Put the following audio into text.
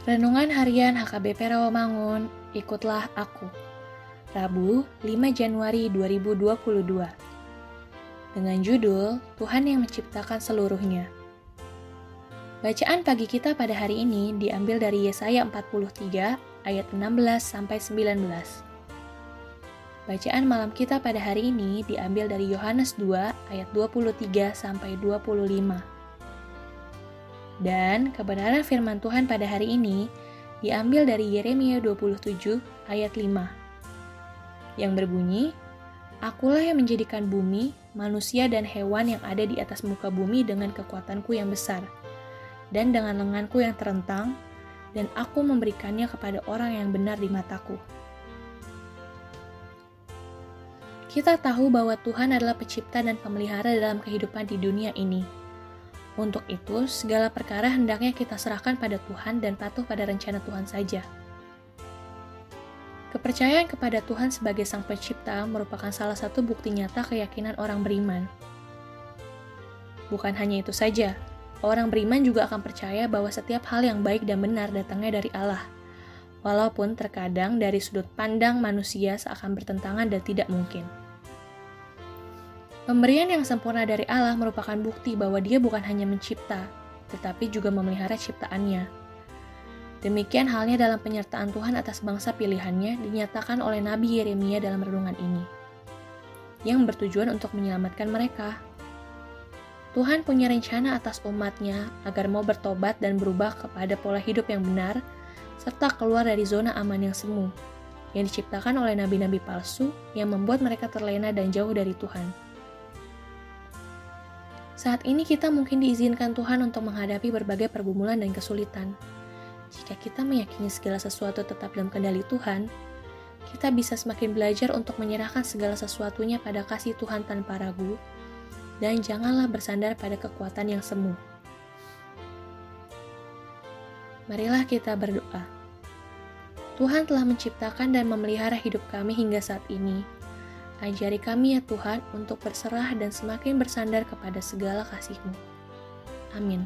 Renungan Harian HKBP Rawamangun, ikutlah aku. Rabu, 5 Januari 2022. Dengan judul Tuhan yang menciptakan seluruhnya. Bacaan pagi kita pada hari ini diambil dari Yesaya 43 ayat 16 sampai 19. Bacaan malam kita pada hari ini diambil dari Yohanes 2 ayat 23 sampai 25. Dan kebenaran firman Tuhan pada hari ini diambil dari Yeremia 27 ayat 5 yang berbunyi, Akulah yang menjadikan bumi, manusia dan hewan yang ada di atas muka bumi dengan kekuatanku yang besar, dan dengan lenganku yang terentang, dan aku memberikannya kepada orang yang benar di mataku. Kita tahu bahwa Tuhan adalah pencipta dan pemelihara dalam kehidupan di dunia ini untuk itu, segala perkara hendaknya kita serahkan pada Tuhan dan patuh pada rencana Tuhan saja. Kepercayaan kepada Tuhan sebagai Sang Pencipta merupakan salah satu bukti nyata keyakinan orang beriman. Bukan hanya itu saja, orang beriman juga akan percaya bahwa setiap hal yang baik dan benar datangnya dari Allah, walaupun terkadang dari sudut pandang manusia seakan bertentangan dan tidak mungkin. Pemberian yang sempurna dari Allah merupakan bukti bahwa Dia bukan hanya mencipta, tetapi juga memelihara ciptaannya. Demikian halnya dalam penyertaan Tuhan atas bangsa pilihannya dinyatakan oleh Nabi Yeremia dalam renungan ini, yang bertujuan untuk menyelamatkan mereka. Tuhan punya rencana atas umatnya agar mau bertobat dan berubah kepada pola hidup yang benar, serta keluar dari zona aman yang semu, yang diciptakan oleh nabi-nabi palsu yang membuat mereka terlena dan jauh dari Tuhan. Saat ini kita mungkin diizinkan Tuhan untuk menghadapi berbagai pergumulan dan kesulitan. Jika kita meyakini segala sesuatu tetap dalam kendali Tuhan, kita bisa semakin belajar untuk menyerahkan segala sesuatunya pada kasih Tuhan tanpa ragu, dan janganlah bersandar pada kekuatan yang semu. Marilah kita berdoa. Tuhan telah menciptakan dan memelihara hidup kami hingga saat ini Ajari kami ya Tuhan untuk berserah dan semakin bersandar kepada segala kasih-Mu. Amin.